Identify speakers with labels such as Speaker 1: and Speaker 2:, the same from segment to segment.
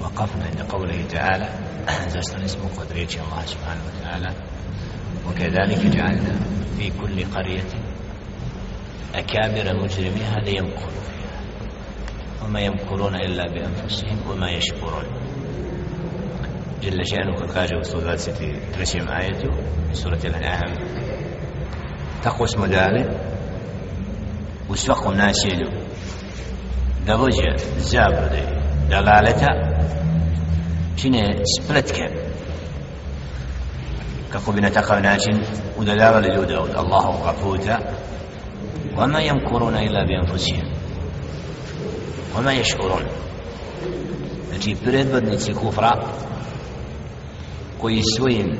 Speaker 1: وقفنا عند قوله تعالى زستن اسمه قد ريتش الله سبحانه وتعالى. وكذلك جعلنا في كل قرية أكابر مجرميها ليمكروا فيها. وما يمكرون إلا بأنفسهم وما يشكرون. جل شأنه كاجه u 123. ajetu iz surati Al-An'am tako smo dali u svakom nasilju da vođe zablude dalaleta čine spletke kako bi na takav način udaljavali ljude od Allahovog puta وما يمكرون إلا بأنفسهم وما يشكرون znači predvodnici kufra koji svojim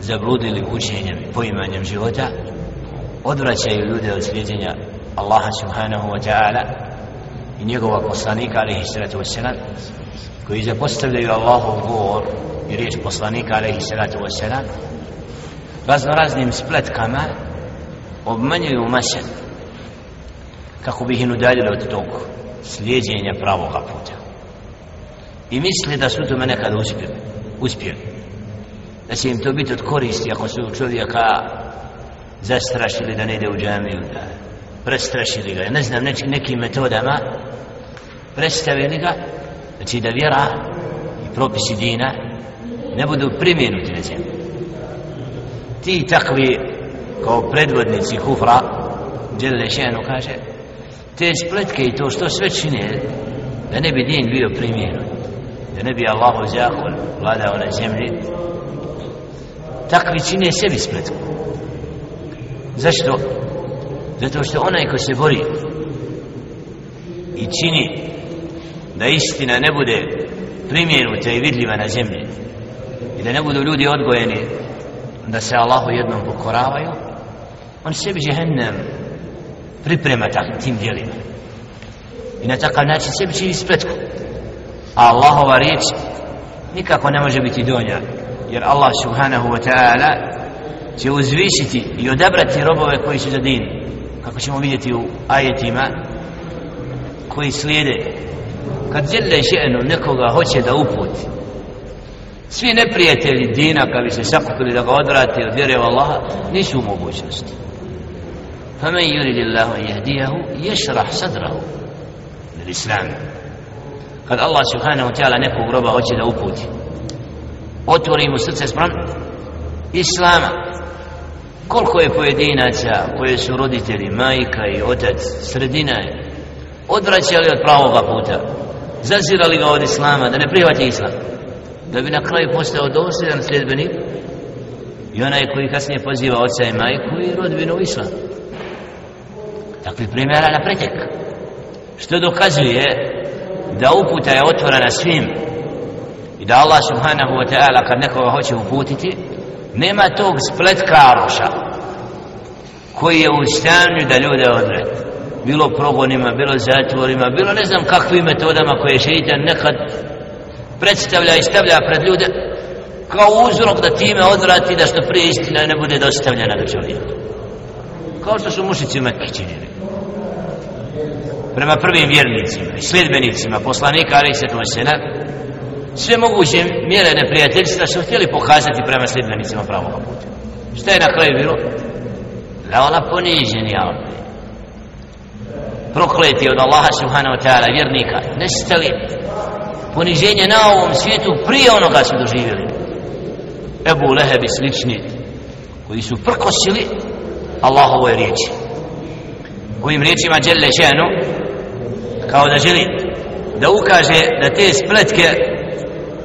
Speaker 1: zabludili učenjem i poimanjem života odvraćaju ljude od slijedjenja Allaha subhanahu wa ta'ala i njegova poslanika alaihi salatu wassalam koji zapostavljaju Allahov govor i riječ poslanika alaihi salatu wassalam razno raznim spletkama obmanjuju mase kako bi ih udaljili od tog slijedjenja pravoga puta. I misle da su tome nekad uspjeli uspjeli. Da će im to biti od koristi ako su čovjeka zastrašili da ne ide u džamiju da prestrašili ga. Ne znam neč, nekim metodama predstavili ga znači da vjera i propisi dina ne budu primjenuti na zemlji. Ti takvi kao predvodnici kufra Đele Šenu kaže te spletke i to što sve čine da ne bi din bio primjenut da ne bi Allahu zakon vladao na zemlji takvi čine sebi spletku. Zašto? Zato što onaj ko se bori i čini da istina ne bude primjenuta i vidljiva na zemlji i da ne budu ljudi odgojeni da se Allahu jednom pokoravaju on sebi jehennem priprema tak, tim dijelima i na takav način sebi čini spletku. A Allahova riječ nikako ne može biti donja jer Allah subhanahu wa ta'ala će uzvišiti i odabrati robove koji su za din kako ćemo vidjeti u ajetima koji slijede kad žele ženu nekoga hoće da uputi svi neprijatelji dina kad bi se sakupili da ga odvrati od vjere u Allaha nisu u mogućnosti فمن يريد الله أن يهديه يشرح صدره للإسلام kad Allah subhanahu wa ta'ala nekog roba hoće da uputi otvori mu srce sprem Islama koliko je pojedinaca koje su roditelji, majka i otac sredina je odvraćali od pravoga puta zazirali ga od Islama da ne prihvati Islam da bi na kraju postao dosljedan sljedbenik i onaj koji kasnije poziva oca i majku i rodbinu u Islam. Takvi primjera na pretek što dokazuje da uputa je otvorena svim i da Allah subhanahu wa ta'ala kad nekoga hoće uputiti nema tog spletkaroša koji je u stanju da ljude odredi bilo progonima, bilo zatvorima, bilo ne znam kakvim metodama koje šeitan nekad predstavlja i stavlja pred ljude kao uzrok da time odvrati da što prije istina ne bude dostavljena do čovjeka. Kao što su mušici Mekke činili. Prema prvim vjernicima i sljedbenicima poslanika ali se sve moguće mjere neprijateljstva su htjeli pokazati prema sljedbenicima pravog puta. Šta je na kraju bilo? Da ona poniženi Allah prokleti od Allaha subhanahu wa ta'ala vjernika nestali. Poniženje na ovom svijetu prije onoga su doživjeli. Ebu Leheb i slični koji su prkosili Allahovoj riječi. Ovim riječima Đelle Ženu kao da želi da ukaže da te spletke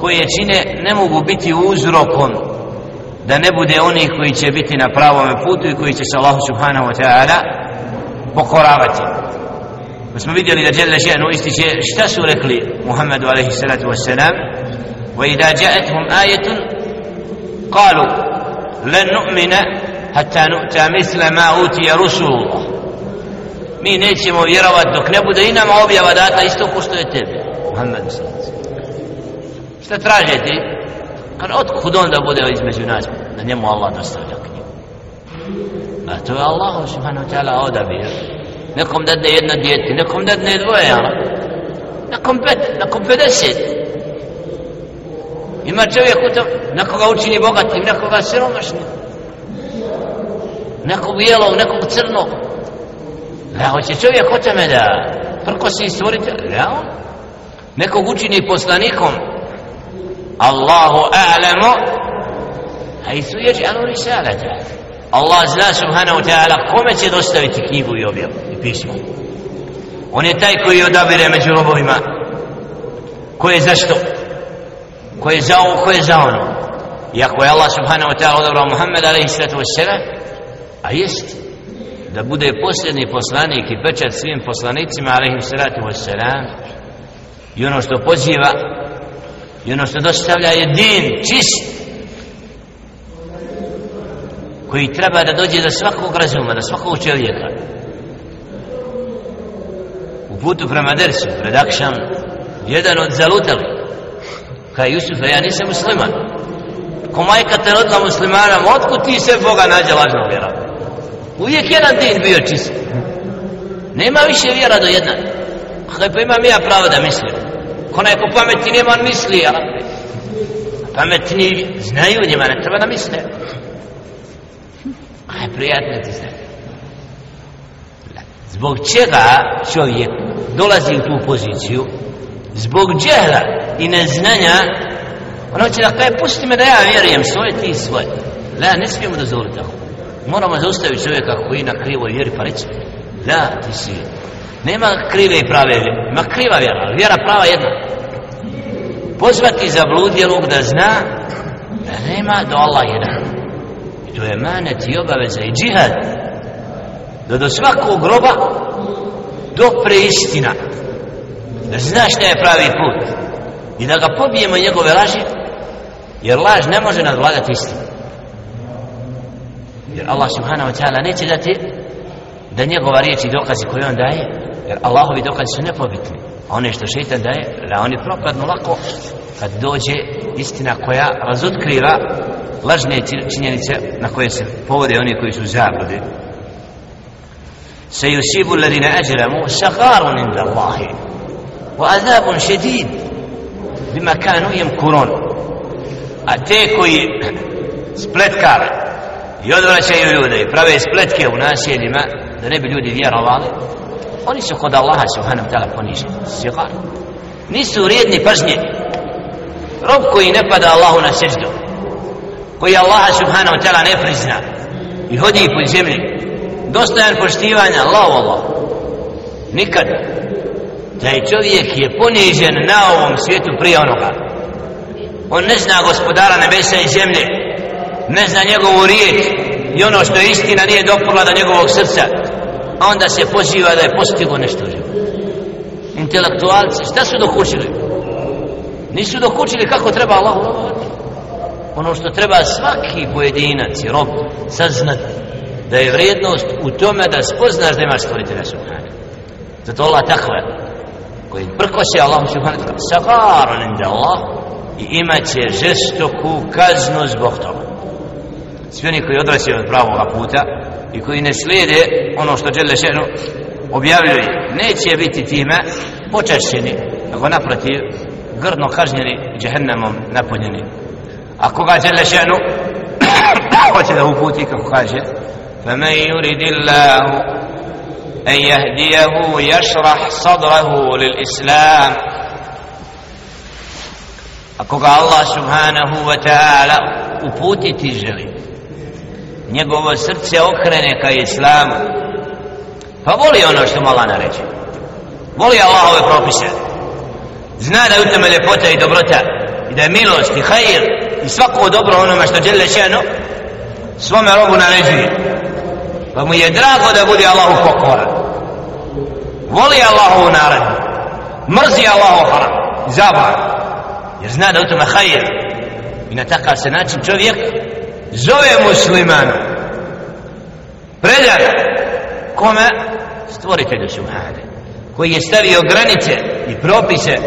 Speaker 1: koje čine ne mogu biti uzrokom da ne bude onih koji će biti na pravom putu i koji će se Allahu subhanahu wa ta'ala pokoravati. Pa smo vidjeli da Đelle Šenu ističe šta su rekli Muhammedu alaihi salatu wassalam? Wa idha ja'athum ayatun qalu lan nu'mina hatta nu'ta misla ma utiya rusulullah. Mi nećemo vjerovat dok ne bude i nama objava data isto ko što je tebi Muhammed sallallahu šta traže ti kad otkud onda bude između nas da njemu Allah dostavlja knjigu a to je Allah subhanahu wa ta'ala odabir nekom dadne jedno djete, nekom dadne dvoje, jel? Nekom pet, nekom pedeset. Ima čovjek u tom, nekoga učini bogatim, nekoga siromašnim. Nekog bijelog, nekog crnog. Ja, hoće čovjek o tome da prkosi stvoritelj, ja? Nekog učini poslanikom, Allahu a'lamu, a i anu risalata. Allah zna subhanahu wa ta'ala kome će dostaviti knjigu i i pismo. On je taj koji odabire među robovima ko je zašto ko je za ovo ko je za ono. Iako je Allah subhanahu wa ta'ala odabrao Muhammed alaihi sallatu wassalam a jest da bude posljedni poslanik i pečat svim poslanicima alaihi sallatu wassalam. I ono što poziva i ono što dostavlja je din čist koji treba da dođe do svakog razuma, do svakog čovjeka. U putu prema Dersu, pred Akšan jedan od zalutali, kaj Jusufa, ja nisam musliman. Ko majka te rodila muslimana, otkud ti se Boga nađe lažno vjera? Uvijek jedan din bio čist. Nema više vjera do jedna. Kaj pa imam ja pravo da mislim. Ko neko pameti nema, on misli, ja. Pametni znaju njima, ne treba da misle. Aj, prijatno ti znaju. Zbog čega čovjek dolazi u tu poziciju? Zbog džehla i neznanja, ono će da kaj, pusti me da ja vjerujem svoje, ti svoje. La, ne smijemo dozvoliti tako. Moramo zaustaviti čovjeka koji na krivoj vjeri, pa reći, la, ti si, nema krive i prave vjere, ima kriva vjera, vjera prava jedna. Pozvati za bludjelog da zna da nema do Allah jedan. To je manet i obaveza i džihad. Da do svakog groba dopre istina. Da znaš šta je pravi put. I da ga pobijemo njegove laži. Jer laž ne može nadvladati istinu. Jer Allah subhanahu wa ta'ala neće dati da njegova riječ i dokazi koje on daje jer Allahovi dokazi su nepobitni. A one što šeitan daje da oni propadnu lako kad dođe istina koja razotkriva lažne činjenice na koje se povode oni koji su zabludi. Se yusibu alladhina ajramu sagharun inda Allahi wa azabun shadid bima kanu yamkurun. A te koji spletkare i odvraćaju ljude i prave spletke u naseljima da ne bi ljudi vjerovali oni su kod Allaha subhanahu ta'ala poniženi. Sigar nisu vrijedni pažnje. Rob koji ne pada Allahu na seždu koji Allaha subhanahu wa ta'ala ne prizna i hodi po zemlji Dostojan poštivanja Allah Allah nikad. Taj čovjek je ponižen na ovom svijetu prije onoga. On ne zna gospodara nebesa i zemlje ne zna njegovu riječ i ono što je istina nije doprla do njegovog srca a onda se poziva da je postigo nešto živo intelektualci šta su dokučili? Nisu dokučili kako treba Allah ono što treba svaki pojedinac i rob saznat da je vrijednost u tome da spoznaš da imaš stvoritelja subhana. Zato Allah takva koji prkose Allah subhanahu sagaran inda Allah i imat će žestoku kaznu zbog toga svi oni koji odrasaju od pravog puta i koji ne slijede ono što žele šenu objavljuje neće biti time počašćeni nego naprotiv grdno kažnjeni džehennemom napunjeni a koga žele še'nu hoće da uputi kako kaže فمن يريد الله أن يهديه يشرح صدره للإسلام أكوك الله سبحانه وتعالى uputiti želi njegovo srce okrene ka islamu. Pa voli ono što mu Allah naređe. Voli Allahove propise. Zna da je u tome ljepota i dobrota i da je milost i hajir i svako dobro onome što žele šeno svome robu naređuje. Pa mu je drago da bude Allahu pokoran voli Allahu naredbu. Mrzi Allahu haram zabar jer zna da u tome hajir i na takav se način čovjek zove musliman. Predaj kome? Stvoritelju subhane koji je stavio granice i propise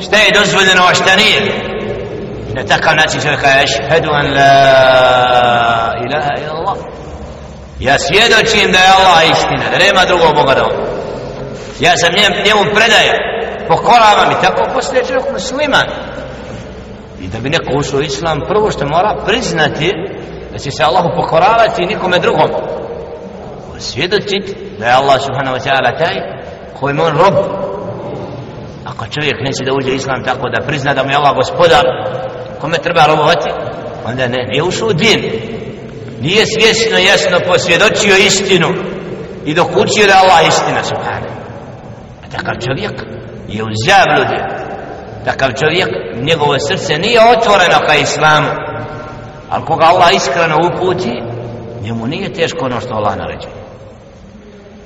Speaker 1: šta je dozvoljeno a šta nije. Na takav način čovjek kaže ašhedu an la ilaha illallah. Ja svjedočim da je Allah istina da nema drugog Boga da on. Ja sam njem, njemu predajem pokoravam i tako poslije čovjek musliman. I da bi neko ušao u islam prvo što mora priznati da će se Allahu pokoravati nikome drugom. Svjedočiti da je Allah subhanahu wa ta'ala taj koji on rob. Ako čovjek neće da uđe islam tako da prizna da mu je Allah gospodar kome treba robovati? Onda ne, nije ušao u din nije svjesno jasno posvjedočio istinu i dok učio da Allah istina subhanahu. A takav čovjek je u zabludi takav čovjek njegovo srce nije otvoreno ka islamu. ali koga Allah iskreno uputi njemu nije teško ono što Allah naređuje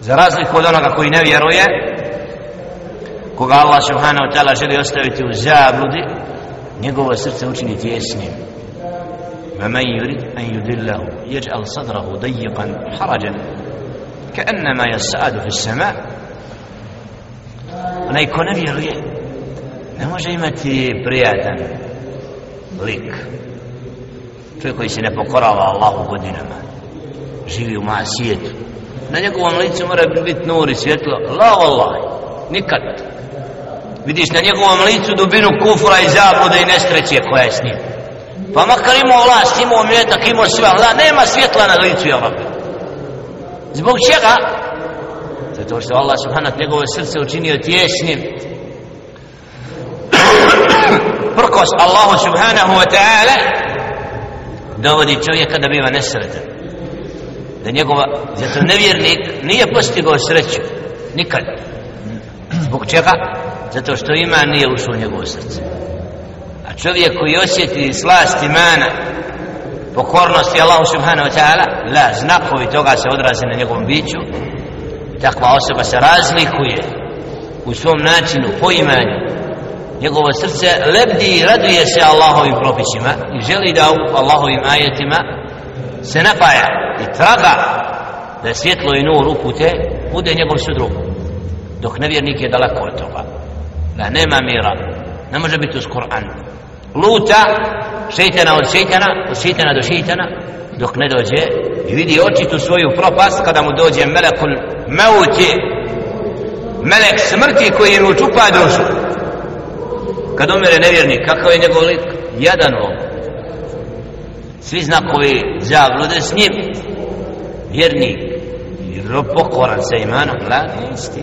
Speaker 1: za razliku od onoga koji ne vjeruje koga Allah subhanahu wa ta'ala želi ostaviti u zabludi njegovo srce učini tjesnim ومن يريد أن يدله يجعل صدره ضيقا حرجا كأنما يصعد في السماء onaj ko ne vjeruje ne može imati prijatan lik čovjek koji se ne pokorava Allahu godinama. Živi u masijetu na njegovom licu mora biti nur i svjetlo. La Allah nikad. Vidiš na njegovom licu dubinu kufra i zabude i nestreće koja je s njim. Pa makar imao vlast, imao mjetak, imao sve Allah nema svjetla na licu ja zbog čega? Zato što Allah subhanahu njegovo srce učinio tjesnim. Prkos Allahu subhanahu wa ta'ala dovodi čovjeka da biva nesretan. Da njegova zato nevjernik nije postigao sreću nikad. Zbog čega? Zato što ima nije ušlo u njegovo srce. A čovjek koji osjeti slast imana pokornosti Allahu subhanahu wa ta'ala la znakovi toga se odraze na njegovom biću takva osoba se razlikuje u svom načinu poimanju njegovo srce lebdi i raduje se Allahovim propisima i želi da u Allahovim ajetima se napaja i traga da svjetlo i nur upute bude njegov sudrug dok nevjernik je daleko od toga. Da nema mira ne može biti uz Kur'an. Luta šeitana od šeitana od šeitana do šeitana dok ne dođe i vidi očitu svoju propast kada mu dođe melekul meuti melek smrti koji mu čupa dušu kad umire nevjernik kakav je njegov lik? Jedan on. Svi znakovi zablude s njim. Vjernik i pokoran sa imanom? La isti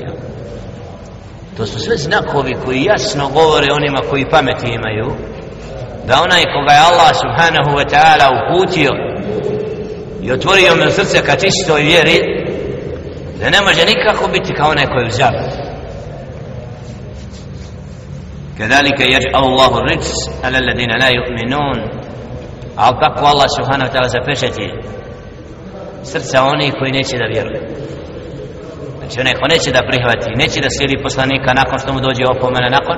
Speaker 1: to su sve znakovi koji jasno govore onima koji pameti imaju da onaj koga je Allah subhanahu wa ta'ala uputio i otvorio mu srce ka čistoj vjeri da ne može nikako biti kao onaj koji je vzal كذلك يجعل الله الرجس على الذين لا يؤمنون ali kako Allah subhanahu wa ta'ala zapešeti srca oni koji neće da vjeruju znači onaj ko neće da prihvati neće da slijedi poslanika nakon što mu dođe opomena nakon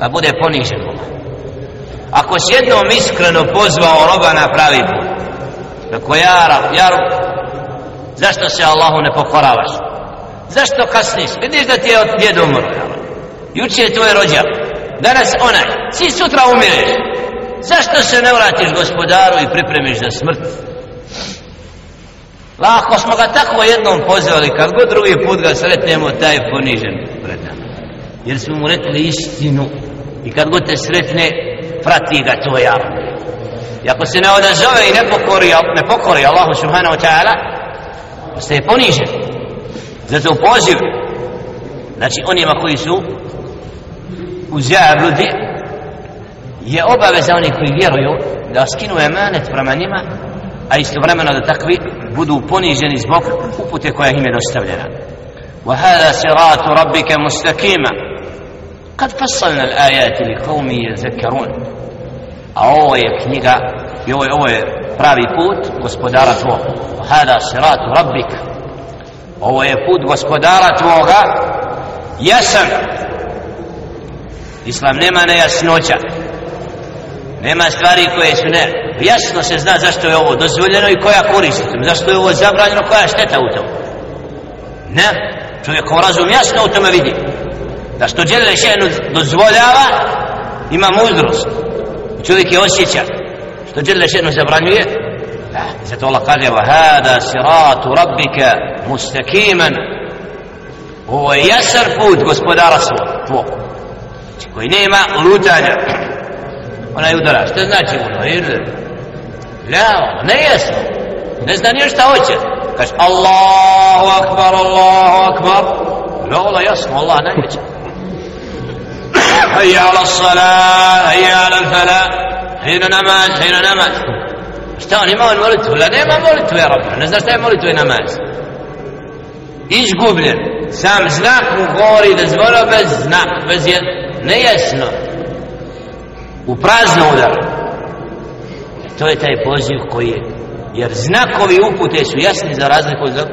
Speaker 1: pa bude ponižen ako si jednom iskreno pozvao roba na pravi put tako ja rab, ja rab zašto se Allahu ne pokoravaš zašto kasniš vidiš da ti je od djed umro juče je tvoj rođak danas onaj si sutra umireš zašto se ne vratiš gospodaru i pripremiš za smrt? Lako smo ga tako jednom pozvali kad god drugi put ga sretnemo taj ponižen pred nama. Jer smo mu rekli istinu. I kad god te sretne prati ga to ja i ako se ne odazove i ne pokori, ne pokori Allahu subhanahu wa ta'ala ostaje ponižen. Zato poziv znači onima koji su u zabludi je obaveza oni koji vjeruju da skinu emanet prema njima a istovremeno da takvi budu poniženi zbog upute koja im je dostavljena وهذا صراط ربك مستقيما قد فصلنا الآيات لقوم يذكرون a ovo je knjiga i ovo je, ovo je pravi put gospodara tvog hada siratu rabbik ovo je put gospodara tvoga jasan Islam nema nejasnoća. Nema stvari koje su ne Jasno se zna zašto je ovo dozvoljeno i koja koristi Zašto je ovo zabranjeno, koja šteta u tom. Ne, čovjekov razum jasno u tome vidi. Da što djelje šenu dozvoljava Ima mudrost. Čovjek je osjeća Što djelje šenu zabranjuje? Da, zato Allah kaže Hada siratu rabbika mustakiman Ovo je jasar put gospodara svog Znači, koji nema lutanja. Ona je udara. Što znači ono? Ide la, ne jasno ne zna nije šta hoće. Kaže Allahu akbar Allahu akbar. La, la ono jasno Allah najveće. Hayya ala salat hayya ala fala hayya namaz hayya namaz. Šta on ima on molitvu? La nema molitvu ja rabbi. Ne zna šta je molitvu i namaz. Izgubljen sam znak mu govori da zvora bez znak bez jed nejasno. U prazno udar. To je taj poziv koji je jer znakovi upute su jasni za razliku za,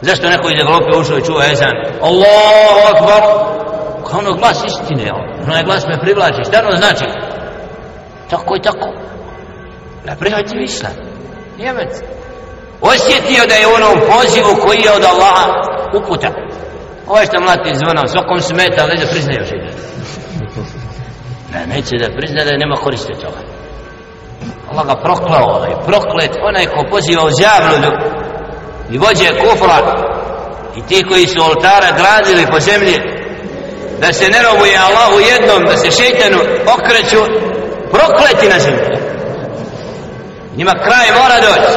Speaker 1: zašto neko iz Evrope ušao i čuva ezan? Allahu Akbar. Kao ono glas istine? Ono je glas me privlači. Šta ono znači? Tako i tako. Da prihvati islam. Njemac. Osjetio da je ono pozivu koji je od Allaha uputa ovaj što mlati zvonom svakom smeta ali da priznaje još ne, neće da prizna da nema koriste toga. Allah ga proklao ovaj, proklet onaj ko poziva u zjavlju i vođe kufra i ti koji su oltara gradili po zemlji da se ne robuje Allahu jednom da se šeitanu okreću prokleti na zemlji. Njima kraj mora doći.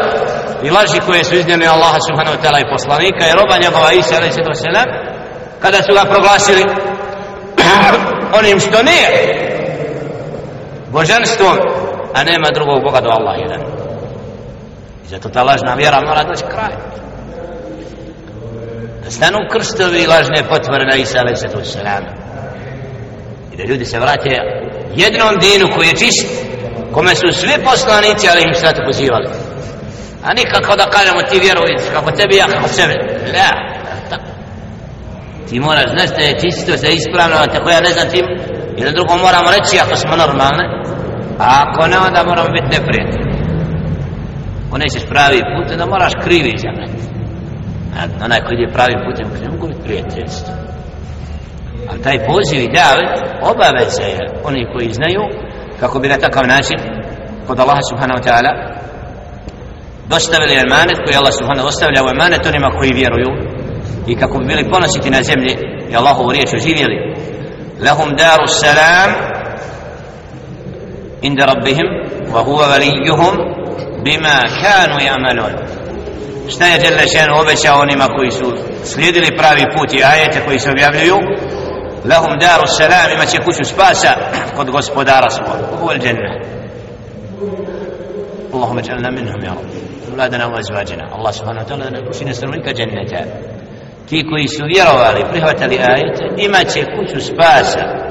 Speaker 1: I laži koje su iznjene Allaha subhanahu wa ta'ala i poslanika i roba njegova Isa alaihi sallam selam kada su ga proglasili onim što nije božanstvom a nema drugog Boga do Allah jedan. I zato ta lažna vjera mora doći kraj. Da stanu krstovi lažne potvore na Isa alaihi sallam i da ljudi se vrate jednom dinu koji je čist kome su svi poslanici ali im sada pozivali. A nikako da kažemo ti vjeruj kako tebi ja kako sebe. Ne ti moraš znaš da je čisto se ispravno a tako ja ne znam ti jedno drugo moramo reći ako smo normalne a ako ne onda moramo biti neprijatelji. Ako nećeš pravi put onda moraš krivi izabrati. A onaj koji ide pravi putem ne mogu biti prijateljstvo ali taj poziv i davet obaveza je oni koji znaju kako bi na takav način kod Allaha subhanahu wa ta'ala dostavili emanet koji Allah subhanahu ostavlja u emanet onima koji vjeruju i kako bi bili ponositi na zemlji i Allahovu riječ oživjeli lahum daru salam inda rabbihim wa huwa valijuhum bima kanu yamalun šta je Jalla šan obećao onima koji su slijedili pravi put i ajete koji se objavljuju lahum daru salam ima će kuću spasa kod gospodara svog huwa al-jannah اللهم اجعلنا منهم يا رب أولادنا وأزواجنا الله سبحانه وتعالى نكوشي نسرونك جنة ti koji su vjerovali, prihvatali ajete, imat će kuću spasa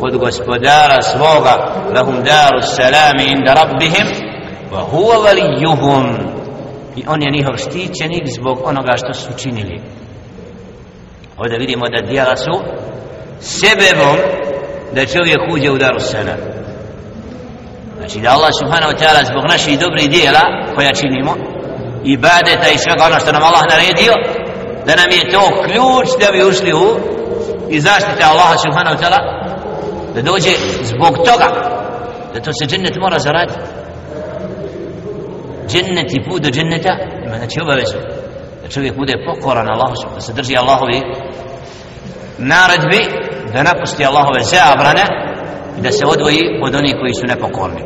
Speaker 1: kod gospodara svoga, lahum daru salami inda rabbihim, wa huwa valijuhum. I on je njihov štićenik zbog onoga što su činili. Ovdje vidimo da dijela su sebebom da čovjek uđe u daru salam Znači da Allah subhanahu wa ta'ala zbog naših dobrih dijela koja činimo ibadeta i svega ono što nam Allah naredio da nam je to ključ da bi ušli u i zaštite Allaha subhanahu wa ta'ala da dođe zbog toga da to se džennet mora zaraditi džennet i put do dženneta ima znači obavezu da čovjek bude pokoran Allahu da se drži Allahovi naredbi da napusti Allahove zabrane i da se odvoji od onih koji su nepokorni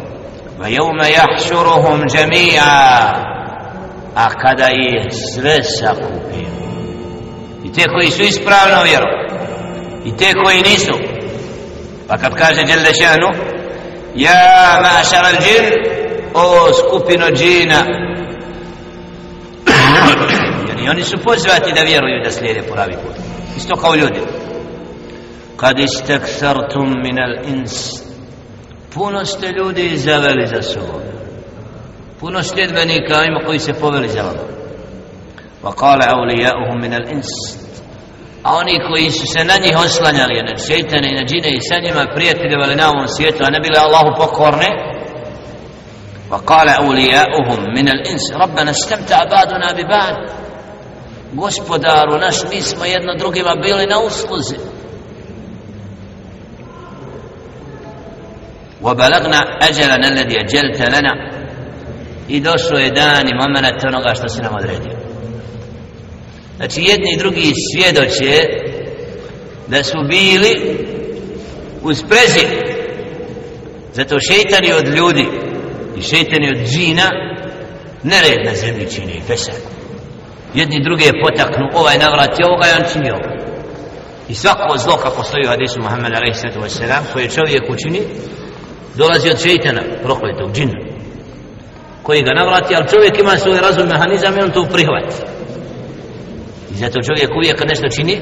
Speaker 1: ويوم يحشرهم جميعا a kada ih sve sakupio i te koji su ispravno vjeru. I te koji nisu. Pa kad kaže Đelde šanu ja mašar al džin o skupino džina jer i oni su pozvati da vjeruju da slijede pravi put. Isto kao ljudi. Kad istaktartum min al ins puno ste ljudi zaveli za sobom. Puno sljedbenika ima koji se poveli za vama. wa kale awlijauhum min al ins a oni koji su se na njih oslanjali na šeitane i na džine i sa njima prijateljevali na ovom svijetu a ne bili Allahu pokorne wa kale awlijauhum min al ins rabbana stemta abaduna bi ba'd gospodaru naš mi smo jedno drugima bili na usluzi وبلغنا أجلنا الذي أجلت لنا i došlo je dan i moment onoga što se nam odredio znači jedni i drugi svjedoče da su bili u sprezi. Zato šeitani od ljudi i šeitani od džina nered na zemlji čini i fesad jedni druge potaknu ovaj navrati ovoga i on čini ovo. I svako zlo kako stoji u hadisu Muhammed a.s. koje čovjek učini dolazi od šeitana prokletog džina koji ga navrati ali čovjek ima svoj razum mehanizam i on to prihvati zato čovjek uvijek kad nešto čini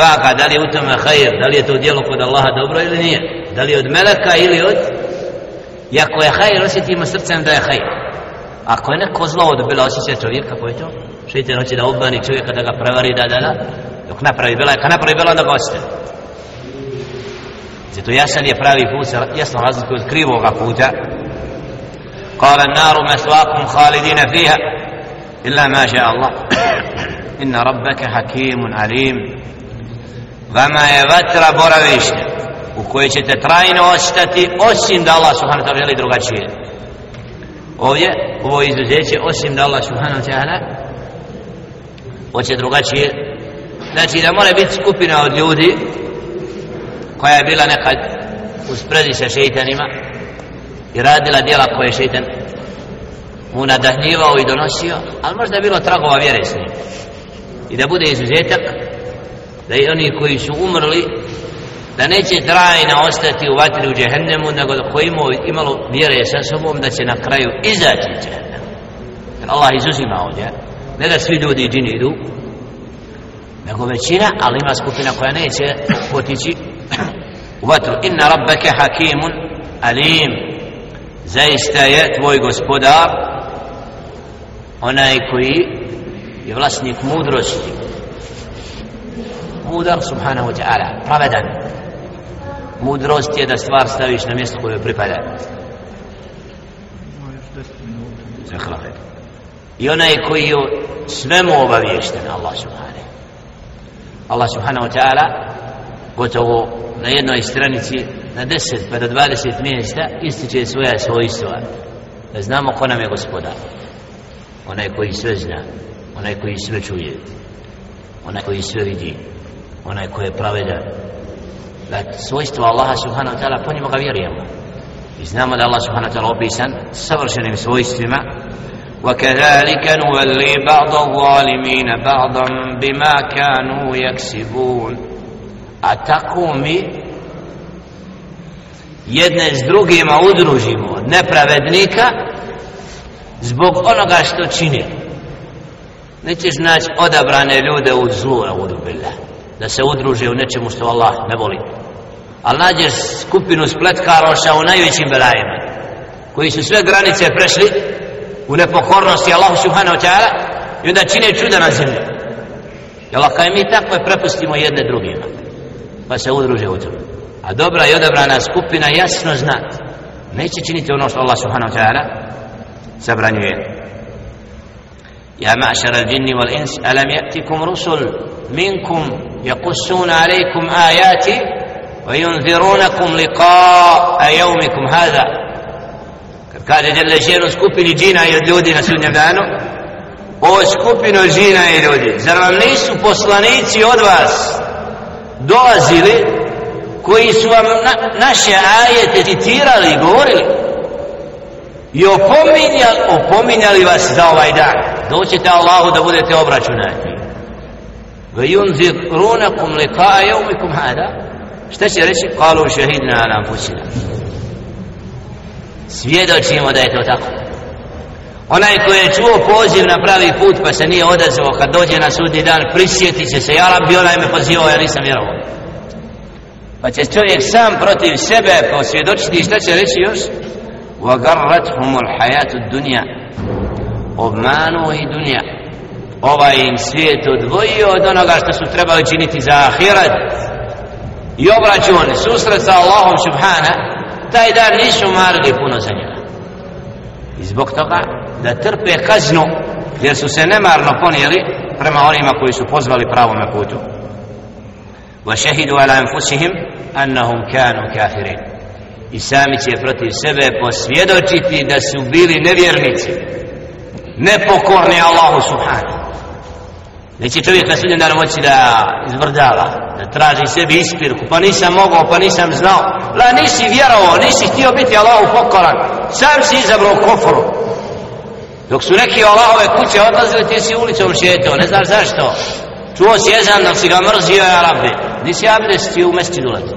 Speaker 1: vaga da li je u tome hajr da li je to djelo kod Allaha dobro ili nije da li je od meleka ili od i ako je hajr osjetimo srcem da je hajr ako je neko zlo odbila osjeća čovjek kako je to šeitan hoće da obmani čovjeka da ga prevari da da da dok napravi bila kad napravi bila da ga osjeća zato jasan je pravi put jasno razliku od krivoga puta قال النار مثواكم خالدين فيها إلا ما شاء الله إن ربك حكيم عليم vama je vatra boravište u kojoj ćete trajno ostati osim da Allah subhanahu wa ta'ala želi drugačije ovdje ovo izuzeće osim da Allah subhanahu wa ta'ala hoće drugačije znači da mora biti skupina od ljudi koja je bila nekad u sprezi sa šeitanima i radila djela koje je šeitan mu nadahnivao i donosio ali možda je bilo tragova vjere s njim i da bude izuzetak da i oni koji su umrli da neće trajno ostati u vatri u džehennemu nego da koji imao, imalo vjere sa sobom da će na kraju izaći iz jer Allah izuzima ovdje ne da svi ljudi i džini idu nego većina ali ima skupina koja neće potići u vatru. Inna rabbeke hakimun alim. Zaista je tvoj gospodar onaj koji je vlasnik mudrosti. Mudar subhanahu wa ta'ala pravedan. Mudrost je da stvar staviš na mjesto koje pripada. I onaj koji je svemu obavješten Allah subhanahu. Allah subhanahu wa ta'ala gotovo na jednoj stranici na 10 pa do 20 mjesta ističe svoja svojstva. Da znamo ko nam je gospodar. Onaj koji sve zna onaj koji sve čuje onaj koji sve vidi onaj koji je pravedan da svojstvo Allaha subhanahu wa ta'ala po njima ga vjerujemo i znamo da Allah subhanahu wa ta'ala opisan savršenim svojstvima وكذلك نولي بعض الظالمين بعضا بما كانوا يكسبون أتقومي jedne s drugima udružimo nepravednika zbog onoga što čini nećeš naći odabrane ljude u zlu a udubila da se udruže u nečemu što Allah ne voli. Ali nađeš skupinu spletkaroša u najvećim belajima koji su sve granice prešli u nepokornosti Allahu subhanahu wa ta'ala i onda čine čuda na zemlji. Jel ako je mi tako je prepustimo jedne drugima pa se udruže u tome a dobra i odabrana skupina jasno zna neće činiti ono što Allah subhanahu wa ta'ala zabranjuje. يا معشر الجن والإنس ألم يأتكم رسل منكم يقصون عليكم آياتي وينذرونكم لقاء يومكم هذا kaže Đele ženu skupini džina i od ljudi na sudnjem danu o skupino džina i ljudi zar vam nisu poslanici od vas dolazili koji su vam na, naše ajete citirali i govorili i opominjali, opominjali vas za ovaj dan doćete Allahu da budete obračunati ve yunzirunakum liqa'a yawmikum hada šta će reći qalu shahidna ala anfusina svjedočimo da je to tako onaj koji je čuo poziv na pravi put pa se nije odazvao kad dođe na sudni dan prisjeti će se ja rabbi onaj me pozivao ja nisam vjerovao pa će čovjek sam protiv sebe posvjedočiti šta će reći još وغرتهم الحياة الدنيا obmanuo i dunja. Ovaj im svijet odvojio od onoga što su trebali činiti za ahirat i obračun susret sa Allahom subhana taj dan nisu marili puno za njega. I zbog toga da trpe kaznu jer su se nemarno ponijeli prema onima koji su pozvali pravome putu. Wa shahidu ala anfusihim annahum kanu kafirin. I sami će protiv sebe posvjedočiti da su bili nevjernici nepokorni Allahu subhanahu. Neće čovjek na sudnjem danu moći da izvrdava da traži sebi ispirku pa nisam mogao, pa nisam znao. La nisi vjerovao, nisi htio biti Allahu pokoran. Sam si izabrao koforu. Dok su neki Allahove kuće odlazili ti si ulicom šetao, ne znaš zašto. Čuo si jezan da si ga mrzio ja rabbi. Nisi abdes ti u mesti dulati.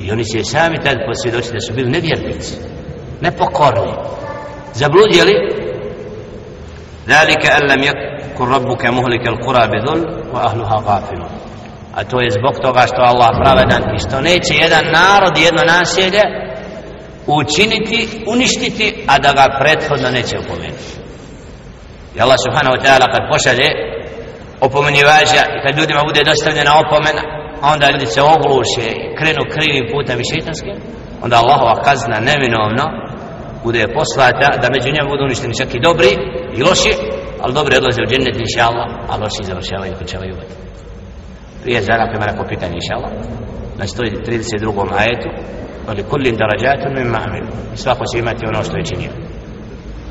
Speaker 1: i oni se sami tad posvjedoči da su bili nevjernici nepokorni. Zabludjeli ذلك أن لم يكن ربك مهلك القرى بظلم وأهلها غافلون a to je zbog toga što Allah pravedan i što neće jedan narod jedno naselje učiniti, uništiti a da ga prethodno neće opomenuti i Allah subhanahu wa ta'ala kad pošalje opomenjivača i kad ljudima bude dostavljena opomena onda ljudi se ogluše krenu krivim putem i šeitanskim onda Allahova kazna neminovno bude poslata da među njima budu uništeni čak i dobri i loši ali dobri odlaze u džennet inša Allah a loši završavaju i končavaju vod prije zara prema neko pitanje inša Allah na znači, 132. ajetu. Ali kullin darađatu mimma amilu svako će imati ono što je činio.